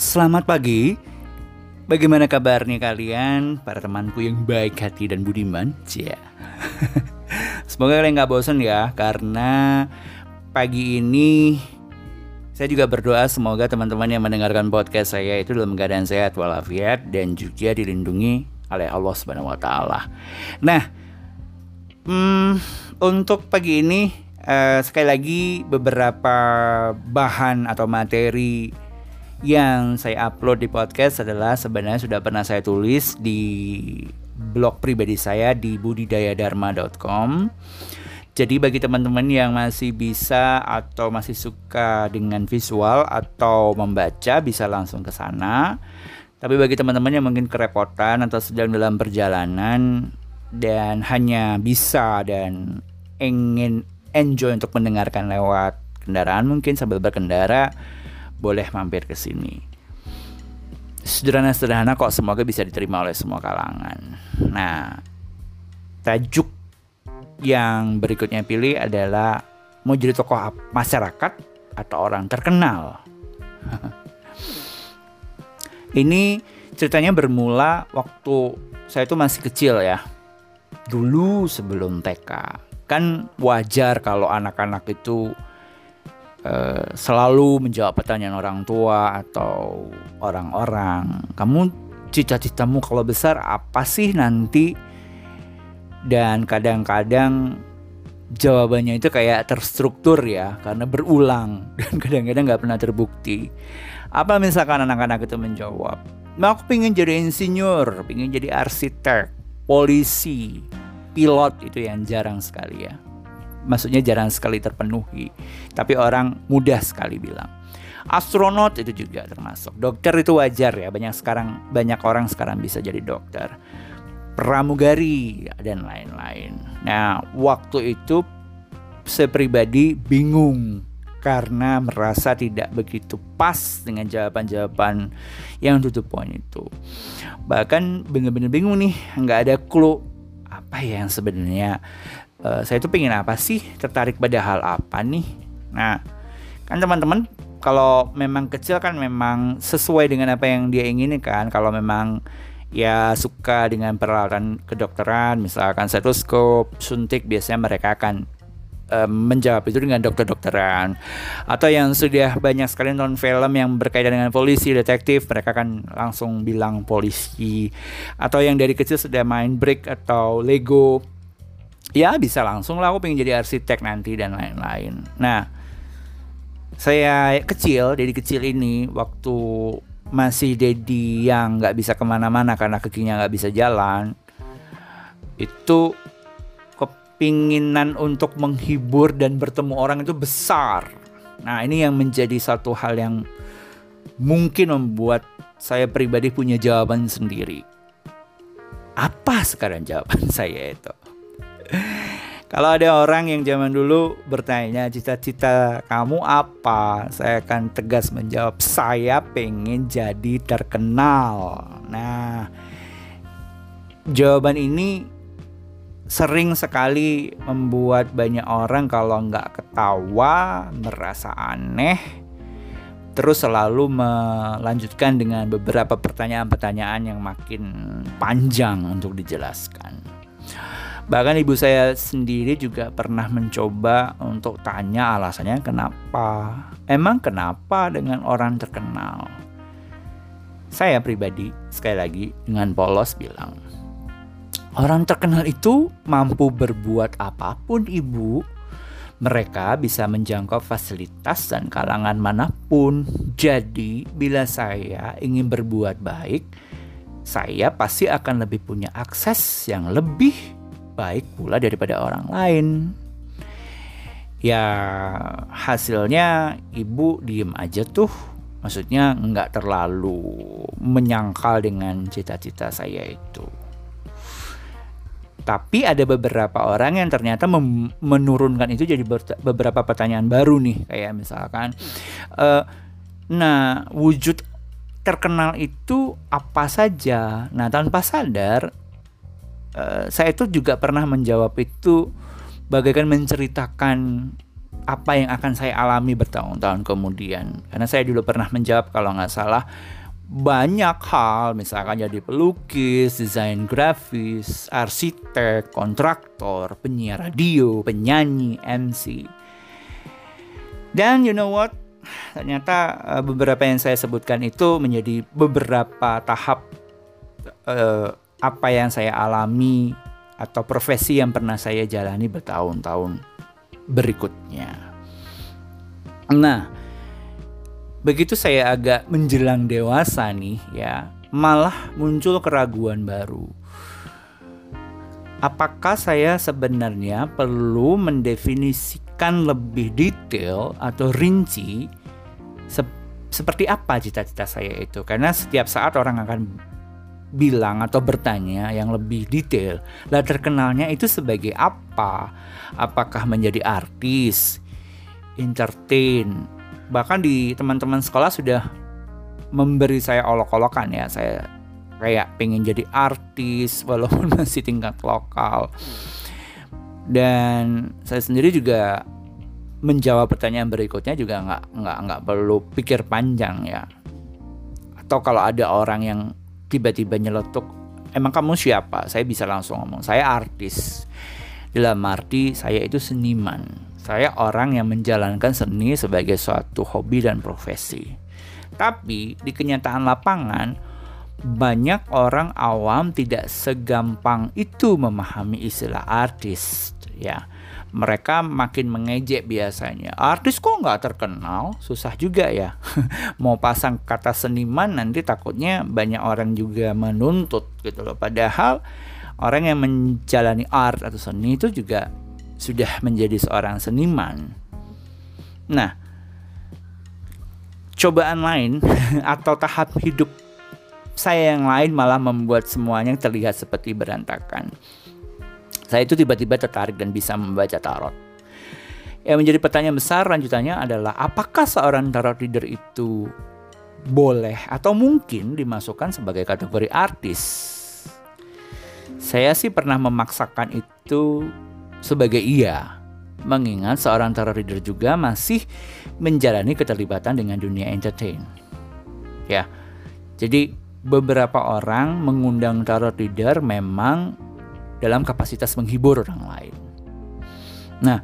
Selamat pagi. Bagaimana kabarnya kalian, para temanku yang baik hati dan budiman? Cia. Semoga kalian gak bosan ya, karena pagi ini saya juga berdoa semoga teman-teman yang mendengarkan podcast saya itu dalam keadaan sehat walafiat dan juga dilindungi oleh Allah Subhanahu wa taala. Nah, hmm, untuk pagi ini uh, sekali lagi beberapa bahan atau materi yang saya upload di podcast adalah sebenarnya sudah pernah saya tulis di blog pribadi saya di budidayadharma.com. Jadi bagi teman-teman yang masih bisa atau masih suka dengan visual atau membaca bisa langsung ke sana. Tapi bagi teman-teman yang mungkin kerepotan atau sedang dalam perjalanan dan hanya bisa dan ingin enjoy untuk mendengarkan lewat kendaraan mungkin sambil berkendara boleh mampir ke sini. Sederhana-sederhana kok semoga bisa diterima oleh semua kalangan. Nah, tajuk yang berikutnya pilih adalah mau jadi tokoh masyarakat atau orang terkenal. Ini ceritanya bermula waktu saya itu masih kecil ya. Dulu sebelum TK. Kan wajar kalau anak-anak itu uh, selalu menjawab pertanyaan orang tua atau orang-orang. Kamu cita-citamu kalau besar apa sih nanti? Dan kadang-kadang jawabannya itu kayak terstruktur ya karena berulang dan kadang-kadang nggak pernah terbukti. Apa misalkan anak-anak itu menjawab, "Mau aku pengen jadi insinyur, pengen jadi arsitek, polisi, pilot itu yang jarang sekali ya." Maksudnya jarang sekali terpenuhi. Tapi orang mudah sekali bilang. Astronot itu juga termasuk. Dokter itu wajar ya, banyak sekarang banyak orang sekarang bisa jadi dokter. Pramugari dan lain-lain. Nah, waktu itu saya pribadi bingung karena merasa tidak begitu pas dengan jawaban-jawaban yang tutup poin itu. Bahkan bener-bener bingung nih, nggak ada clue apa ya yang sebenarnya uh, saya itu pengen apa sih? Tertarik pada hal apa nih? Nah kan teman-teman kalau memang kecil kan memang sesuai dengan apa yang dia inginkan. Kalau memang ya suka dengan peralatan kedokteran misalkan stetoskop suntik biasanya mereka akan um, menjawab itu dengan dokter-dokteran. Atau yang sudah banyak sekali nonton film yang berkaitan dengan polisi detektif mereka kan langsung bilang polisi. Atau yang dari kecil sudah main brick atau lego ya bisa langsung lah aku pengen jadi arsitek nanti dan lain-lain. Nah saya kecil dari kecil ini waktu masih Dedi yang nggak bisa ke mana-mana karena kakinya nggak bisa jalan itu kepinginan untuk menghibur dan bertemu orang itu besar. Nah ini yang menjadi satu hal yang mungkin membuat saya pribadi punya jawaban sendiri. Apa sekarang jawaban saya itu kalau ada orang yang zaman dulu bertanya cita-cita kamu apa, saya akan tegas menjawab saya pengen jadi terkenal. Nah, jawaban ini sering sekali membuat banyak orang kalau nggak ketawa merasa aneh terus selalu melanjutkan dengan beberapa pertanyaan-pertanyaan yang makin panjang untuk dijelaskan. Bahkan ibu saya sendiri juga pernah mencoba untuk tanya alasannya kenapa. Emang kenapa dengan orang terkenal? Saya pribadi sekali lagi dengan polos bilang, orang terkenal itu mampu berbuat apa pun ibu. Mereka bisa menjangkau fasilitas dan kalangan mana pun. Jadi, bila saya ingin berbuat baik, saya pasti akan lebih punya akses yang lebih baik pula daripada orang lain. Ya hasilnya ibu diem aja tuh, maksudnya nggak terlalu menyangkal dengan cita-cita saya itu. Tapi ada beberapa orang yang ternyata menurunkan itu jadi beberapa pertanyaan baru nih, kayak misalkan, uh, nah wujud terkenal itu apa saja? Nah tanpa sadar Eh, saya itu juga pernah menjawab itu bagaikan menceritakan apa yang akan saya alami bertahun-tahun kemudian. Karena saya dulu pernah menjawab kalau nggak salah banyak hal, misalkan jadi pelukis, desain grafis, arsitek, kontraktor, penyiar radio, penyanyi, MC. Dan you know what? Ternyata uh, beberapa yang saya sebutkan itu menjadi beberapa tahap uh, apa yang saya alami atau profesi yang pernah saya jalani bertahun-tahun berikutnya. Nah, Begitu saya agak menjelang dewasa nih ya, malah muncul keraguan baru. Apakah saya sebenarnya perlu mendefinisikan lebih detail atau rinci se seperti apa cita-cita saya itu? Karena setiap saat orang akan bilang atau bertanya yang lebih detail. Lah terkenalnya itu sebagai apa? Apakah menjadi artis, entertain, bahkan di teman-teman sekolah sudah memberi saya olok-olokan ya saya kayak pengen jadi artis walaupun masih tingkat lokal dan saya sendiri juga menjawab pertanyaan berikutnya juga nggak nggak nggak perlu pikir panjang ya atau kalau ada orang yang tiba-tiba nyeletuk emang kamu siapa? Saya bisa langsung ngomong saya artis. Dalam arti saya itu seniman. Saya orang yang menjalankan seni sebagai suatu hobi dan profesi. Tapi di kenyataan lapangan, banyak orang awam tidak segampang itu memahami istilah artis. Ya, mereka makin mengejek biasanya. Artis kok nggak terkenal? Susah juga ya. Mau pasang kata seniman nanti takutnya banyak orang juga menuntut gitu loh. Padahal orang yang menjalani art atau seni itu juga sudah menjadi seorang seniman. Nah, cobaan lain atau tahap hidup saya yang lain malah membuat semuanya terlihat seperti berantakan. Saya itu tiba-tiba tertarik dan bisa membaca tarot. Yang menjadi pertanyaan besar lanjutannya adalah apakah seorang tarot reader itu boleh atau mungkin dimasukkan sebagai kategori artis? Saya sih pernah memaksakan itu sebagai iya, mengingat seorang tarot reader juga masih menjalani keterlibatan dengan dunia entertain. Ya, jadi beberapa orang mengundang tarot reader memang dalam kapasitas menghibur orang lain. Nah,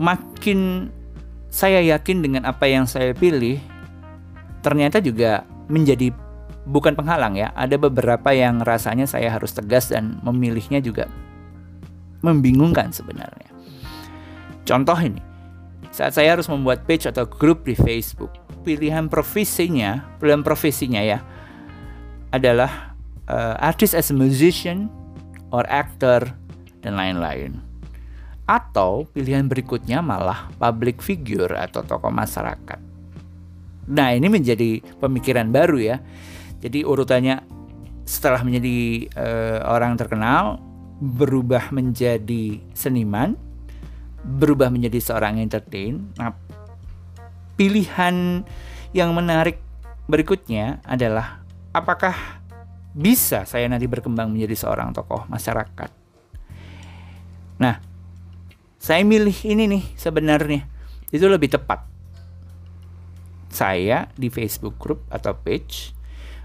makin saya yakin dengan apa yang saya pilih, ternyata juga menjadi bukan penghalang ya. Ada beberapa yang rasanya saya harus tegas dan memilihnya juga membingungkan sebenarnya. Contoh ini, saat saya harus membuat page atau grup di Facebook, pilihan profesinya, pilihan profesinya ya, adalah uh, artist as a musician or actor dan lain-lain. Atau pilihan berikutnya malah public figure atau tokoh masyarakat. Nah ini menjadi pemikiran baru ya. Jadi urutannya setelah menjadi uh, orang terkenal, berubah menjadi seniman, berubah menjadi seorang entertain. Nah, pilihan yang menarik berikutnya adalah apakah bisa saya nanti berkembang menjadi seorang tokoh masyarakat. Nah, saya milih ini nih sebenarnya itu lebih tepat. Saya di Facebook group atau page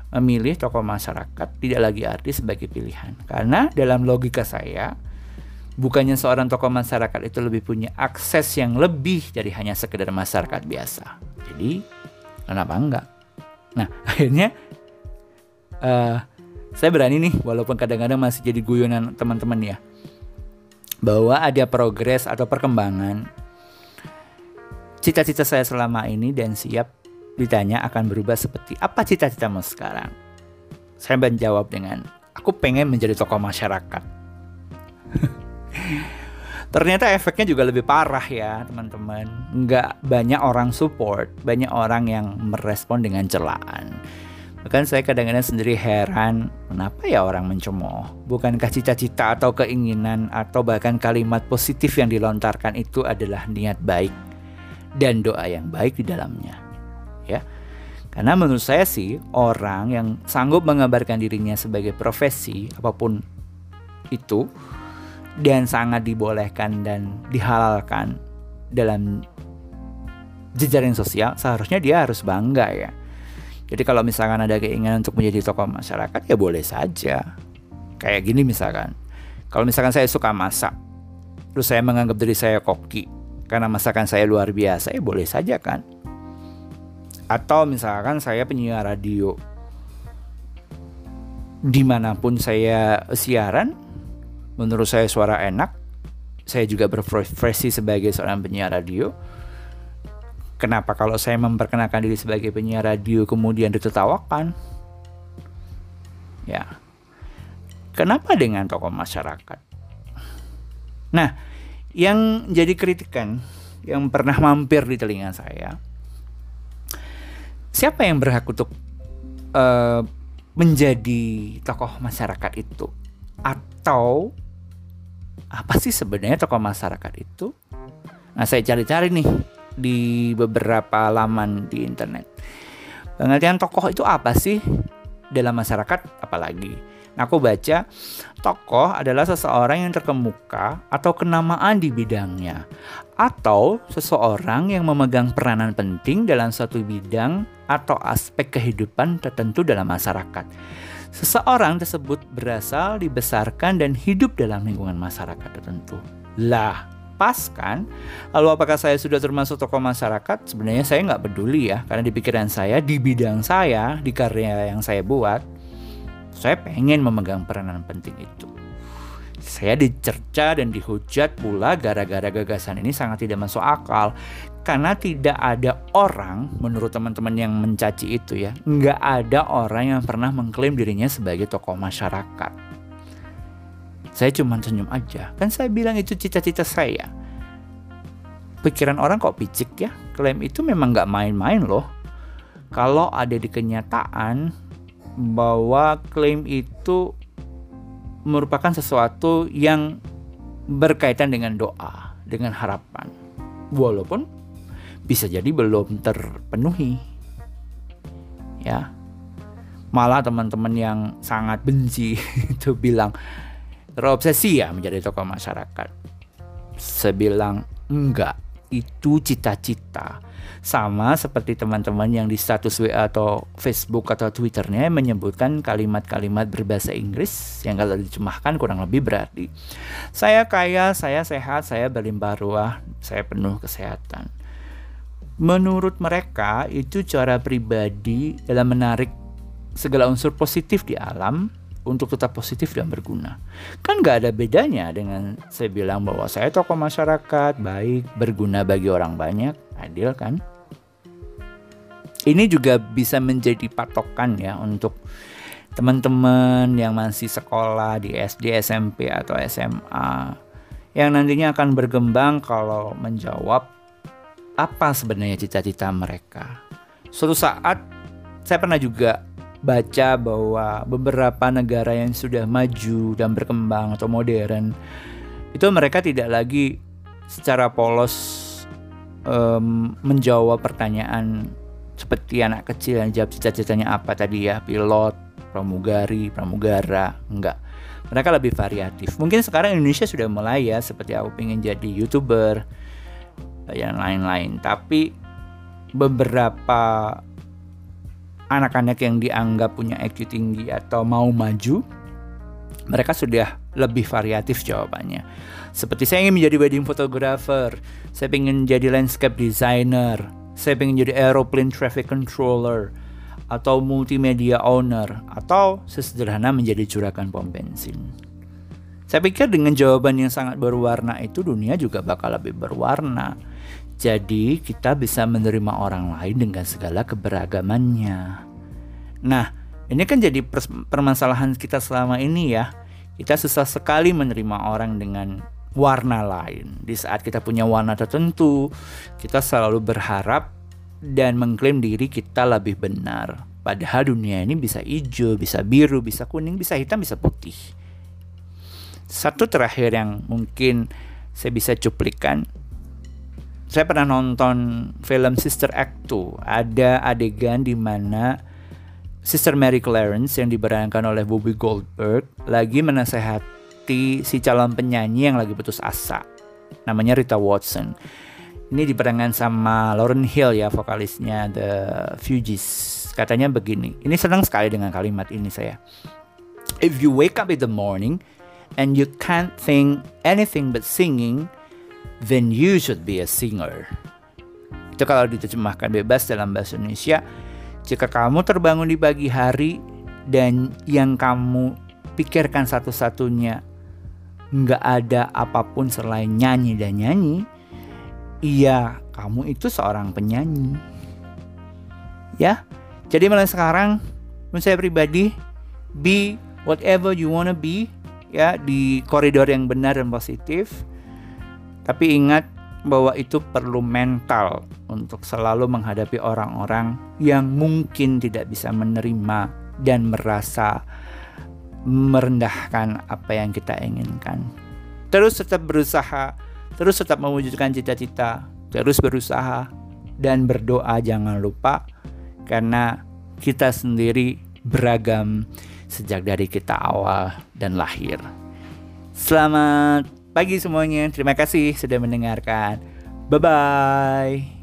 memilih tokoh masyarakat tidak lagi artis sebagai pilihan. Karena dalam logika saya, bukannya seorang tokoh masyarakat itu lebih punya akses yang lebih dari hanya sekedar masyarakat biasa. Jadi, kenapa enggak? Nah, akhirnya uh, saya berani nih, walaupun kadang-kadang masih jadi guyonan teman-teman ya, bahwa ada progres atau perkembangan cita-cita saya selama ini dan siap ditanya akan berubah seperti apa cita-citamu sekarang? Saya menjawab dengan, aku pengen menjadi tokoh masyarakat. Ternyata efeknya juga lebih parah ya teman-teman. Nggak banyak orang support, banyak orang yang merespon dengan celaan. Bahkan saya kadang-kadang sendiri heran, kenapa ya orang mencemooh? Bukankah cita-cita atau keinginan atau bahkan kalimat positif yang dilontarkan itu adalah niat baik dan doa yang baik di dalamnya? ya. Karena menurut saya sih orang yang sanggup mengabarkan dirinya sebagai profesi apa pun itu dan sangat dibolehkan dan dihalalkan dalam jejaring sosial, seharusnya dia harus bangga ya. Jadi kalau misalkan ada keinginan untuk menjadi tokoh masyarakat ya boleh saja. Kayak gini misalkan. Kalau misalkan saya suka masak, terus saya menganggap diri saya koki karena masakan saya luar biasa, ya boleh saja kan. Atau misalkan saya penyiar radio, di mana pun saya siaran, menurut saya suara enak, saya juga berprofesi sebagai seorang penyiar radio. Kenapa kalau saya memperkenalkan diri sebagai penyiar radio kemudian ditertawakan? Ya, Kenapa dengan tokoh masyarakat? Nah, yang jadi kritikan yang pernah mampir di telinga saya, siapa yang berhak untuk uh, menjadi tokoh masyarakat itu? Atau apa sih sebenarnya tokoh masyarakat itu? Nah, saya cari-cari nih di beberapa laman di internet. Pengertian tokoh itu apa sih dalam masyarakat apalagi? Aku baca, tokoh adalah seseorang yang terkemuka atau kenamaan di bidangnya, atau seseorang yang memegang peranan penting dalam suatu bidang atau aspek kehidupan tertentu dalam masyarakat. Seseorang tersebut berasal, dibesarkan, dan hidup dalam lingkungan masyarakat tertentu. Lah, pas kan? Lalu apakah saya sudah termasuk tokoh masyarakat? Sebenarnya saya nggak peduli ya, karena di pikiran saya, di bidang saya, di karya yang saya buat, saya pengen memegang peranan penting itu. Saya dicerca dan dihujat pula gara-gara gagasan ini sangat tidak masuk akal. Karena tidak ada orang, menurut teman-teman yang mencaci itu ya, nggak ada orang yang pernah mengklaim dirinya sebagai tokoh masyarakat. Saya cuma senyum aja, kan saya bilang itu cita-cita saya. Pikiran orang kok picik ya, klaim itu memang nggak main-main loh. Kalau ada di kenyataan, bahwa klaim itu merupakan sesuatu yang berkaitan dengan doa, dengan harapan. Walaupun bisa jadi belum terpenuhi. Ya. Malah teman-teman yang sangat benci itu bilang terobsesi ya menjadi tokoh masyarakat. Saya bilang enggak, itu cita-cita sama seperti teman-teman yang di status WA atau Facebook atau Twitternya menyebutkan kalimat-kalimat berbahasa Inggris yang kalau dicemahkan kurang lebih berarti saya kaya, saya sehat, saya berlimpah ruah, saya penuh kesehatan. Menurut mereka itu cara pribadi dalam menarik segala unsur positif di alam untuk tetap positif dan berguna. Kan gak ada bedanya dengan saya bilang bahwa saya tokoh masyarakat, baik, berguna bagi orang banyak, adil kan? Ini juga bisa menjadi patokan ya untuk teman-teman yang masih sekolah di SD, SMP atau SMA yang nantinya akan berkembang kalau menjawab apa sebenarnya cita-cita mereka. Suatu saat saya pernah juga baca bahwa beberapa negara yang sudah maju dan berkembang atau modern itu mereka tidak lagi secara polos um, menjawab pertanyaan seperti anak kecil yang jawab cita-citanya apa tadi ya pilot pramugari pramugara enggak. Mereka lebih variatif. Mungkin sekarang Indonesia sudah mulai ya seperti aku pengen jadi youtuber dan lain-lain. Tapi beberapa anak-anak yang dianggap punya IQ tinggi atau mau maju mereka sudah lebih variatif jawabannya. Seperti saya ingin menjadi wedding photographer, saya ingin jadi landscape designer, saya ingin jadi aeroplane traffic controller, atau multimedia owner, atau sesederhana menjadi curakan pom bensin. Saya pikir dengan jawaban yang sangat berwarna itu dunia juga bakal lebih berwarna. Jadi kita bisa menerima orang lain dengan segala keberagamannya. Nah, ini kan jadi permasalahan kita selama ini ya. Kita susah sekali menerima orang dengan warna lain. Di saat kita punya warna tertentu, kita selalu berharap dan mengklaim diri kita lebih benar. Padahal dunia ini bisa hijau, bisa biru, bisa kuning, bisa hitam, bisa putih. Satu terakhir yang mungkin saya bisa cuplikan. Saya pernah nonton film Sister Act 2. Ada adegan di mana Sister Mary Clarence yang diperankan oleh Bobby Goldberg lagi menasehati si calon penyanyi yang lagi putus asa. Namanya Rita Watson. Ini diperankan sama Lauren Hill ya vokalisnya The Fugees. Katanya begini. Ini senang sekali dengan kalimat ini saya. If you wake up in the morning and you can't think anything but singing, then you should be a singer. Itu kalau diterjemahkan bebas dalam bahasa Indonesia, jika kamu terbangun di pagi hari dan yang kamu pikirkan satu-satunya nggak ada apa pun selain nyanyi dan nyanyi, iya kamu itu seorang penyanyi. Ya, jadi mulai sekarang menurut saya pribadi be whatever you wanna be ya di koridor yang benar dan positif. Tapi ingat bahwa itu perlu mental untuk selalu menghadapi orang-orang yang mungkin tidak bisa menerima dan merasa merendahkan apa yang kita inginkan. Terus tetap berusaha terus tetap mewujudkan cita-cita, terus berusaha dan berdoa jangan lupa karena kita sendiri beragam sejak dari kita awal dan lahir. Selamat pagi semuanya. Terima kasih sudah mendengarkan. Bye bye.